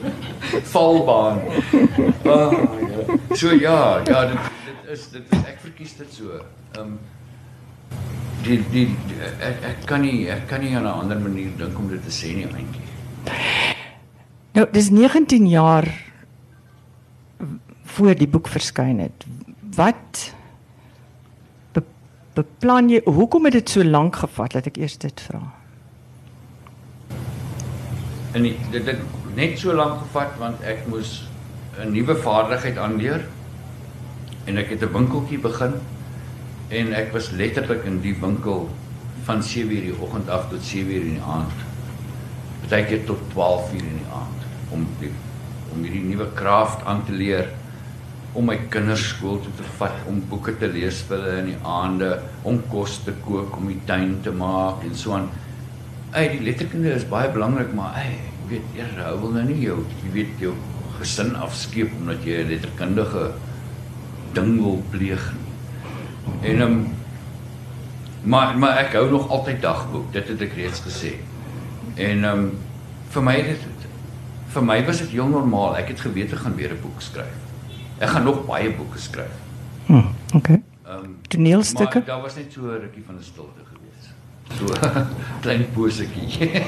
(laughs) Valbaan. Oh, (laughs) ja. So ja, ja, dit is dit is ek verkies dit so. Ehm um, die die, die ek, ek kan nie ek kan nie aan 'n ander manier dink om dit te sê nie eintjie. Nou, dis 19 jaar voor die boek verskyn het. Wat be, beplan jy hoekom het dit so lank gevat dat ek eers dit vra? En dit het net so lank gevat want ek moes 'n nuwe vaardigheid aanleer en ek het 'n winkeltjie begin en ek was letterlik in die winkel van 7:00 die oggend af tot 7:00 in die aand. Partykeer tot 12:00 in die aand om die, om hierdie nuwe kraaf aan te leer om my kinders skool toe te vat om boeke te lees vir hulle in die aande om kos te kook om die tuin te maak en so aan. Ey, die letterkunde is baie belangrik, maar ey, jy weet, eers hou wil nou nie jou, jy weet jou gesin afskeep omdat jy 'n letterkundige ding wil pleeg nie. En um, maar maar ek hou nog altyd dagboek, dit het ek reeds gesê. En um vir my dit vir my was dit heel normaal. Ek het geweet ek gaan weer 'n boek skryf. Ek gaan nog baie boeke skryf. Hm, okay. Um Toneelstukke? Maar daar was net so 'n rukkie van 'n stilte gewees. So (laughs) klein posetjie. (laughs)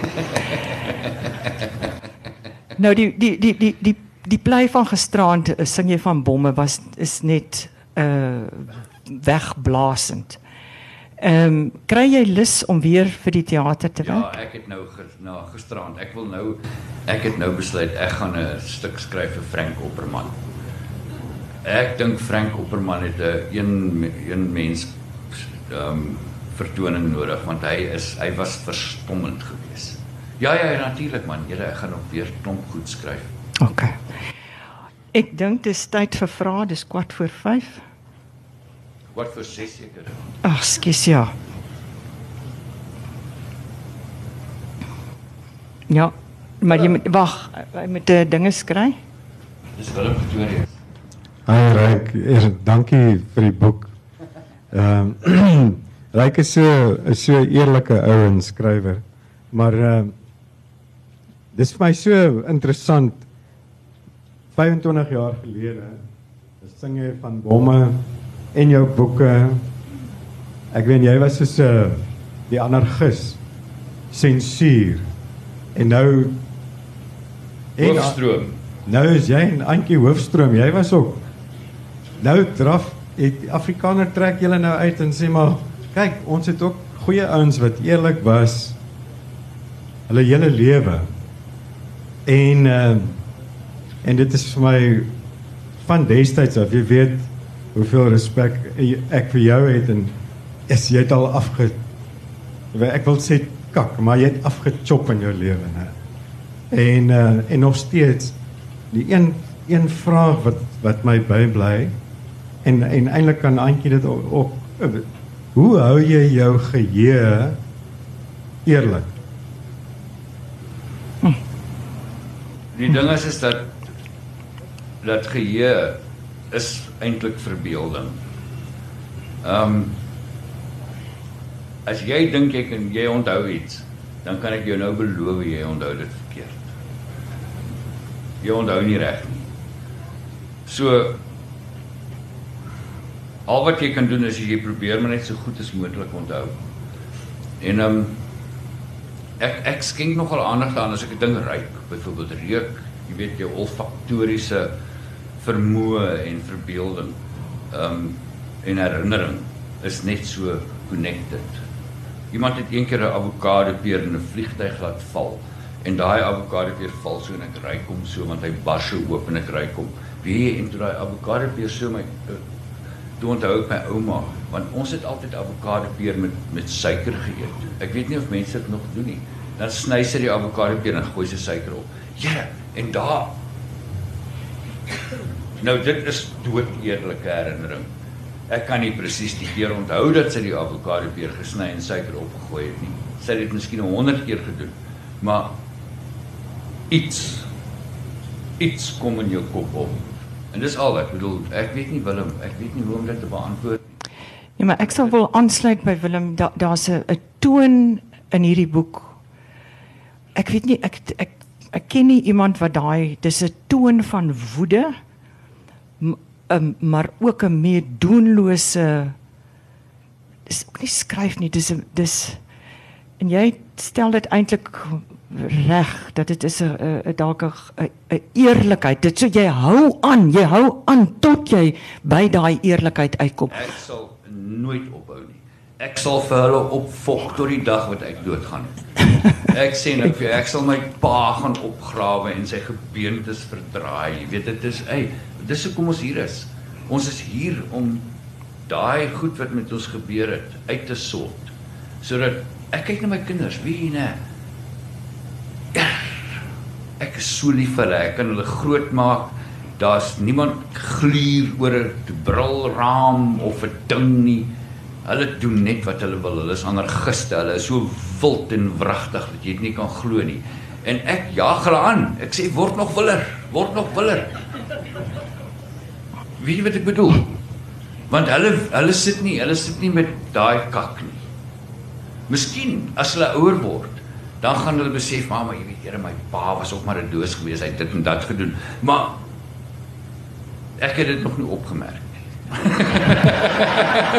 Nou die die die die die die plei van gisterand eh, sing jy van bomme was is net uh wegblasend. Ehm um, kry jy lus om weer vir die teater te ja, werk? ek het nou na gisterand. Ek wil nou ek het nou besluit ek gaan 'n stuk skryf vir Frank Opperman. Ek dink Frank Opperman het 'n een een mens ehm um, vertoning nodig want hy is hy was verstommend geweest. Ja ja, natuurlik man. Here, ek gaan nog weer klomp goed skryf. Okay. Ek dink dis tyd vir vrae, dis kwart voor 5. Wat vir ses seker. Ag, skus ja. Ja, maar jy moet wag, jy moet uh, dinge skry. Dis Willem Pretoria. Hi Ryk, eers dankie vir die boek. Ehm um, (clears throat) Ryk is so is so 'n eerlike ou en skrywer. Maar ehm uh, dis vir my so interessant 25 jaar gelede sing jy van bomme en jou boeke. Ek weet jy was so 'n die anarchis sensuur en nou en Hoofstroom. Nou is jy en Antjie Hoofstroom, jy was ook. Nou draf het Afrikaner trek julle nou uit en sê maar kyk, ons het ook goeie ouens wat eerlik was hulle hele lewe. En ehm uh, en dit is vir my van destyds af, jy weet hoeveel respek ek vir jou het en is jy het al afge ek wil sê kak, maar jy het afgechop in jou lewe, né? En uh, en nog steeds die een een vraag wat wat my bybly en en eintlik kan Antjie dit ook, ook hoe hou jy jou geheue eerlik? Die ding is is dat dat geheue is eintlik verbeelding. Ehm um, as jy dink jy kan jy onthou iets, dan kan ek jou nou beloof jy onthou dit verkeerd. Jy onthou nie reg nie. So al wat jy kan doen is jy probeer maar net so goed as moontlik onthou. En ehm um, ek ek skenk nogal aandag daaraan as ek 'n ding ruik, byvoorbeeld reuk, jy weet jou olfaktoriese vermoë en verbeelding um, en herinnering is net so connected. Iemand het eendag 'n avokado peer in 'n vliegtyg laat val en daai avokado peer val so en ek ruik hom so want hy bars so oop en ek ruik hom. Wie en toe daai avokado peer so my uh, toe onthou my ouma want ons het altyd avokado peer met met suiker geëet. Ek weet nie of mense dit nog doen nie. Dan sny sy die avokado peer en gooi sy suiker op. Ja, en daar Nou dit is dood eerlike herinnering. Ek kan nie presies die keer onthou dat sy die avokado peer gesny en suiker opgegooi het nie. Sy het dit miskien 100 keer gedoen. Maar iets iets kom in jou kop op. En dis al ek bedoel, ek weet nie Willem, ek weet nie hoe om dit te beantwoord nie. Ja, maar ek sal wil aansluit by Willem. Da, daar's 'n 'n toon in hierdie boek. Ek weet nie ek ek ek ken nie iemand wat daai dis 'n toon van woede um, maar ook 'n meer doenlose dis ook nie skryf nie, dis dis en jy stel dit eintlik reg dat dit is 'n dalk 'n eerlikheid. Dit so jy hou aan, jy hou aan tot jy by daai eerlikheid uitkom. Ek sal nooit ophou nie. Ek sal vir hulle opfok tot die dag wat ek doodgaan. (laughs) Ek sê nou vir jou, ek sal my pa gaan opgrawe en sy gebeentes verdraai. Jy weet dit is, hey, dis hoekom ons hier is. Ons is hier om daai goed wat met ons gebeur het uit te sort. Sodat ek kyk na my kinders, wie nee. Ek is so lief vir hulle. Ek kan hulle grootmaak. Daar's niemand gluur oor 'n brilraam of 'n ding nie. Hulle doen net wat hulle wil. Hulle is anargiste. Hulle is so wild en wragtig dat jy dit nie kan glo nie. En ek jaag hulle aan. Ek sê word nog willer, word nog willer. Weet jy wat ek bedoel? Want hulle hulle sit nie, hulle sit nie met daai kak nie. Miskien as hulle ouer word, dan gaan hulle besef, "Mamma, jy weet, Here, my pa was ook maar 'n doos gewees. Hy het dit en dat gedoen." Maar ek het dit nog nie opgemerk nie.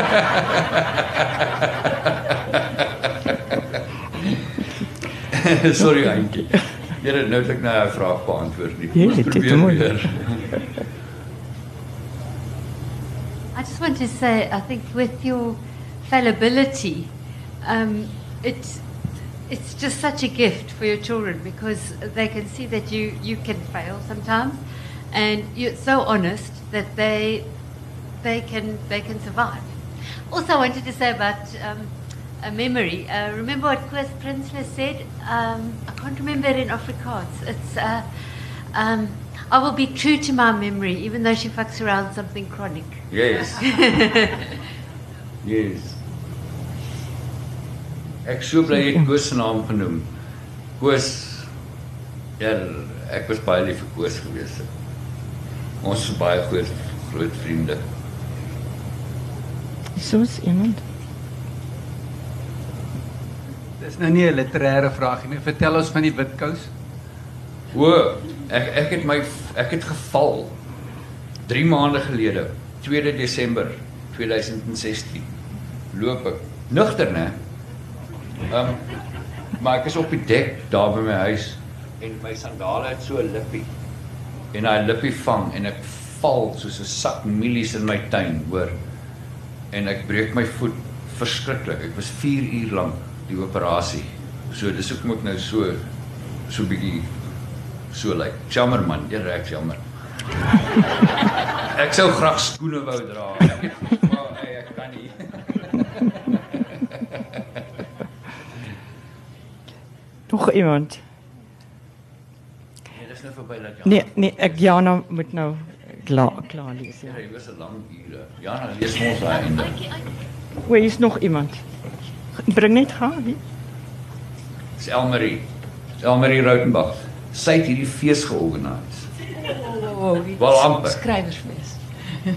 (laughs) Sorry, Antjie. Here, nou het ek nou 'n vraag beantwoord nie. Ja, Ons dit is mooi. weer. I just want to say, I think with your fallibility, um, it's it's just such a gift for your children because they can see that you you can fail sometimes, and you're so honest that they they can they can survive. Also, I wanted to say about um, a memory. Uh, remember what Koos Prinsloo said? Um, I can't remember it in Afrikaans. It's. Uh, um, I will be true to my memory, even though she fucks around something chronic. Yes. (laughs) yes. Ek so bly jy het Koos se naam genoem. Koos ja, ek was baie lief vir Koos gewees. Ons is baie groot groot vriende. Soos iemand. Dis nou nie 'n literêre vraag nie. Vertel ons van die witkous. O, ek ek het my ek het geval 3 maande gelede, 2 Desember 2016. Loop ek nugter, né? Ehm um, maar ek is op die dek daar by my huis en my sandale het so 'n lippie. En daai lippie vang en ek val soos 'n sak mielies in my tuin, hoor. En ek breek my voet verskriklik. Ek was 4 uur lank die operasie. So dis hoekom ek nou so so bietjie so lyk. Like. Jammer man, jy reg jammer. ek sou graag skoene wou dra. Maar hey, ek kan nie. Nog iemand? Nee, dis nou verby dat Nee, nee, ek Jana moet nou klaar klaar lees. Ja, Ja. jy was 'n lang ure. Ja, nou lees ons daai einde. Hier is nog iemand. Bring net gaan, hè? Dis Elmarie. Elmarie Rautenbach. Sy het hierdie fees georganiseer. Oh, die Wel amper. skrywersfees. (laughs)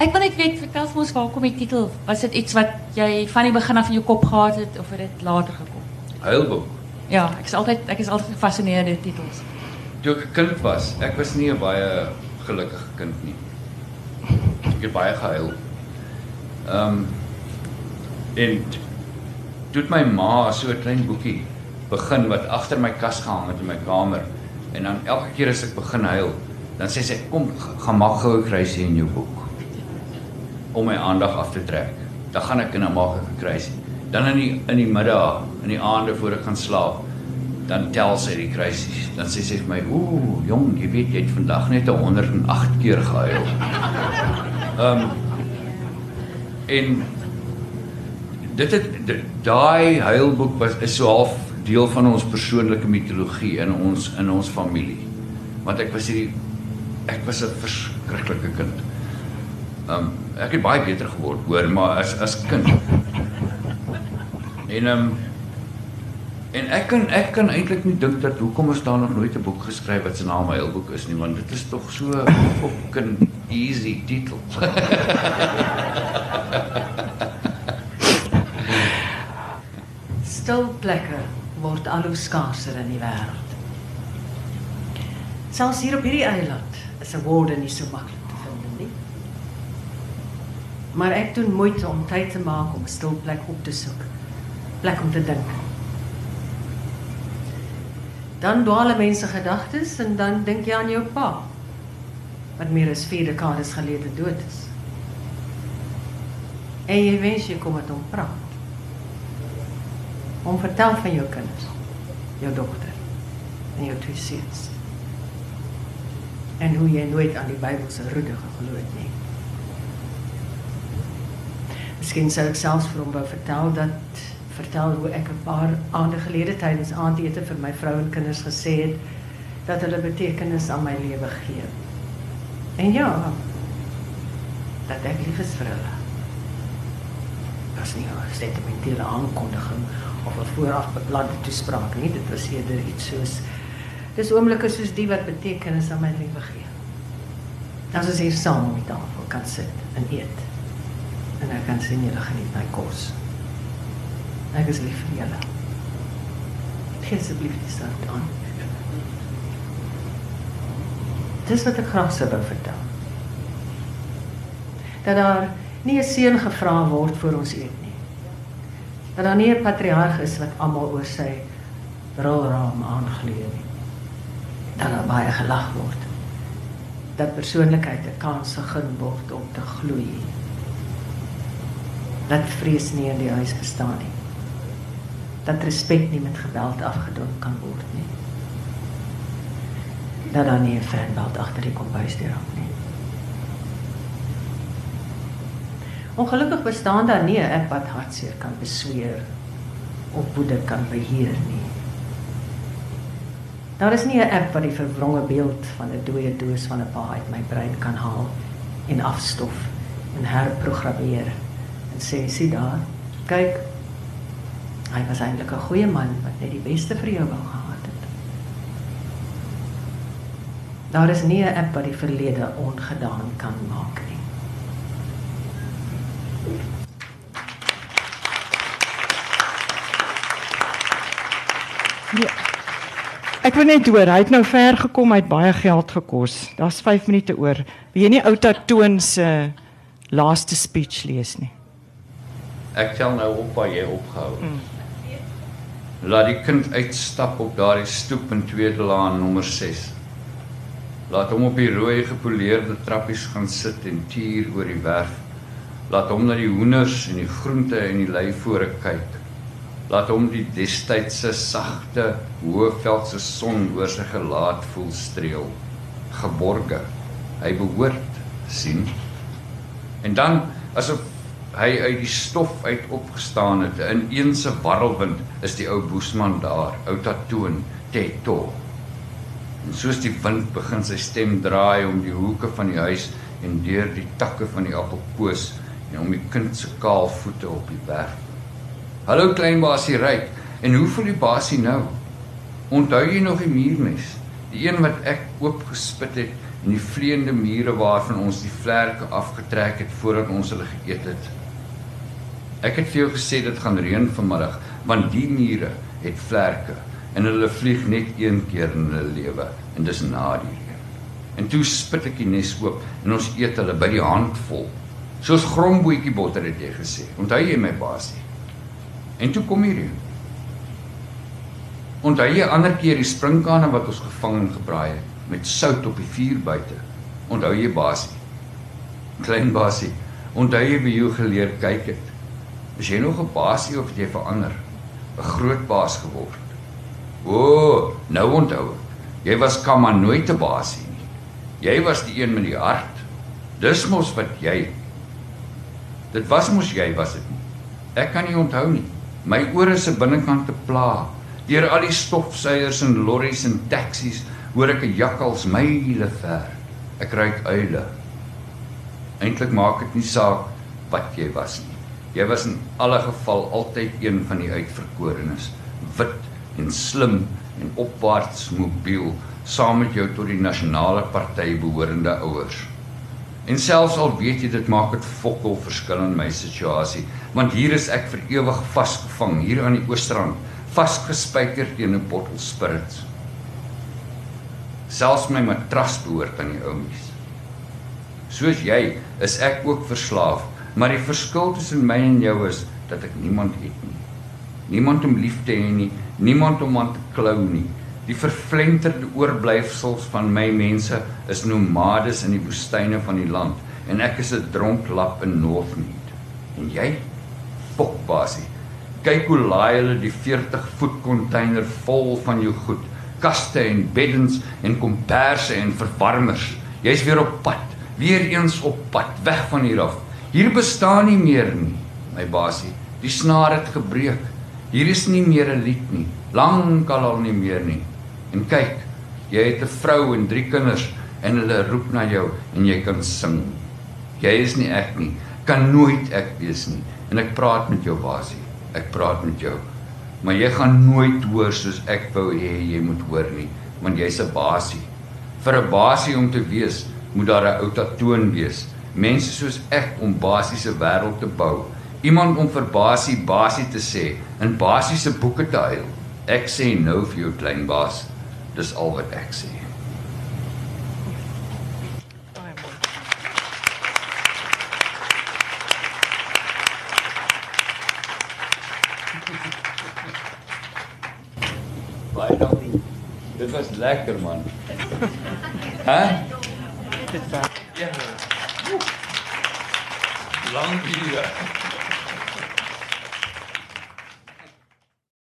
Ek wil net weet, vertel vir ons waar kom die titel? Was dit iets wat jy van die begin af in jou kop gehad het of het dit later gekom? Huilboek. Ja, ek is altyd ek is altyd gefassineerd deur titels. Toe ek 'n kind was, ek was nie 'n baie gelukkige kind nie. Ek het baie gehuil. Ehm um, en toe my ma so 'n klein boekie begin wat agter my kas gehang het in my kamer. En dan elke keer as ek begin huil, dan sê sy kom gaan maak gou 'n kruisie in jou boek om my aandag af te trek. Dan gaan ek en dan maak ek 'n kruisie. Dan in die in die middag, in die aande voor ek gaan slaap, dan tel sy die kruisies. Dan sê sy vir my: "Ooh, jong, jy weet jy het vandag net 108 keer gehuil." Ehm um, en dit het daai huilboek was is so half deel van ons persoonlike mitologie in ons in ons familie. Want ek was hierdie ek was 'n verskriklike kind. Ehm um, ek het baie beter geword, hoor, maar as as kind. En ehm um, en ek kan ek kan eintlik nie dink dat hoekom is daar nog nooit 'n boek geskryf wat se naam Huilboek is nie, want dit is tog so fucking easy titel. Stil plekke word al hoe skaarser in die wêreld. Selfs hier op hierdie eiland is 'n woorde nie so maklik te vind nie. Maar ek doen moeite om tyd te maak om 'n stil plek op te soek. Plek om te dink. Dan dwaal mense gedagtes en dan dink jy aan jou pa wat meer as 4 dekades gelede dood is. En jy wens jy kom met hom praat. Om vertel van jou kinders, jou dogter en jou twee seuns. En hoe jy nooit aan die Bybelse roede geglo het nie. Miskien sou ek selfs vir hom wou vertel dat vertel hoe ek 'n paar aande gelede tydens aandete vir my vrou en kinders gesê het dat hulle betekenis aan my lewe gee. En ja, dat ek lief is vir hulle. Is nie 'n sentimentele aankondiging of 'n vooraf beplande toespraak nie, dit was eerder iets soos dis oomblikke soos die wat betekenis aan my lewe gee. Dan as ons hier saam om die tafel kan sit en eet. En ek kan sien julle geniet my kos. Ek is lief vir julle. Gee asseblief die sout aan. Dis wat ek graag sou wou vertel. Dat daar nie 'n seun gevra word vir ons eet nie. Dat daar nie 'n patriarg is wat almal oor sy rolraam aangeleë nie. Dat daar baie gelag word. Dat persoonlikheid 'n kans gegee word om te gloei. Dat vrees nie in die huis bestaan nie. Dat respek nie met geweld afgedwing kan word nie dat daar nie 'n fanbelt agter die kombuisdeur hang nie. Ongelukkig bestaan daar nie 'n app wat hartseer kan besweer of woede kan beheer nie. Daar is nie 'n app wat die verwronge beeld van 'n dooie doos van 'n pa uit my brein kan haal en afstof en herprogrammeer en sê sien daar, kyk hy was eintlik 'n goeie man wat net die beste vir jou wou gehad het. Daar is nie 'n app wat die verlede ongedaan kan maak nie. Ja. Ek wil net hoor, hy het nou ver gekom, hy het baie geld gekos. Daar's 5 minute oor. Wil jy nie Outa Toon se laaste speech lees nie? Ek tel nou op waar jy opgehou het. Mm. Laat die kind uitstap op daardie stoep in Tweede Laan nommer 6. Laat hom op die rooi gepoleerde trappies gaan sit en tuur oor die werf. Laat hom na die hoenders en die groente en die leivore kyk. Laat hom die destydse sagte Hoëveldse son oor sy gelaat voel streel. Geborge. Hy behoort sien. En dan asof hy uit die stof uit opgestaan het in een se warrelwind is die ou boesman daar, ou tatoon, Tetto. En soos die wind begin sy stem draai om die hoeke van die huis en deur die takke van die appelkoos en om die kind se kaal voete op die berg. Hallo klein basie ryk. En hoe voel die basie nou? Onthou jy nog die muurmes? Die een wat ek oopgespit het en die vleiende mure waarvan ons die vlerke afgetrek het voordat ons hulle geëet het. Ek het vir jou gesê dit gaan reën vanmiddag want die mure het vlerke en hulle vlieg net een keer in hulle lewe en dis na die reën. En toe spit ek die nes oop en ons eet hulle by die handvol. Soos gromboetjie botter het jy gesê. Onthou jy my basie? En toe kom hier. Onthou jy ander keer die sprinkane wat ons gevang en gebraai het met sout op die vuur buite? Onthou jy basie? Klein basie, onthou jy wie jy geleer kyk het? Is jy nog 'n basie of jy verander? 'n Groot baas geword. O, oh, nou onthou ek. Jy was kamma nooit 'n basie nie. Jy was die een met die hart. Dis mos wat jy. Dit was mos jy was dit nie. Ek kan nie onthou nie. My ore se binnekant te pla. Deur al die stofsuiers en lorries en taksies hoor ek 'n jakkals myle ver. Ek ruik uile. Eintlik maak dit nie saak wat jy was nie. Jy was in alle geval altyd een van die uitverkorenes, wit en slim en opwaarts mobiel saam met jou tot die nasionale party behorende ouers. En selfs al weet jy dit maak dit fokol verskil in my situasie, want hier is ek vir ewig vasgevang hier aan die Oostrand, vasgespijker teen 'n bottel spirits. Selfs my matras behoort aan die oumies. Soos jy, is ek ook verslaaf Maar die verskil tussen my en jou is dat ek niemand het nie. Niemand om lief te hê nie, niemand om aan te klou nie. Die vervlenterde oorblyfsels van my mense is nomades in die woestyne van die land en ek is 'n dronklap in Northmead. En jy? Pokbasie. Kyk hoe laai hulle die 40 voet container vol van jou goed. Kaste en beddens en komperse en verwarmers. Jy's weer op pad. Weer eens op pad weg van hier af. Hier bestaan nie meer nie, my basie. Die snaar het gebreek. Hier is nie meer 'n lied nie. Lankal al nie meer nie. En kyk, jy het 'n vrou en drie kinders en hulle roep na jou en jy kan sing. Jy is nie ek nie. Kan nooit ek wees nie. En ek praat met jou basie. Ek praat met jou. Maar jy gaan nooit hoor soos ek wou hê jy moet hoor nie, want jy's 'n basie. Vir 'n basie om te wees, moet daar 'n outatoon wees. Mense soos ek om basiese wêreld te bou. Iemand om vir basie basie te sê in basiese boeke te huil. Ek sê nou vir jou klein baas, dis al wat ek sê. Baie dankie. Dit was lekker man. (laughs) Hæ? Dit was. Ja. Lang ure.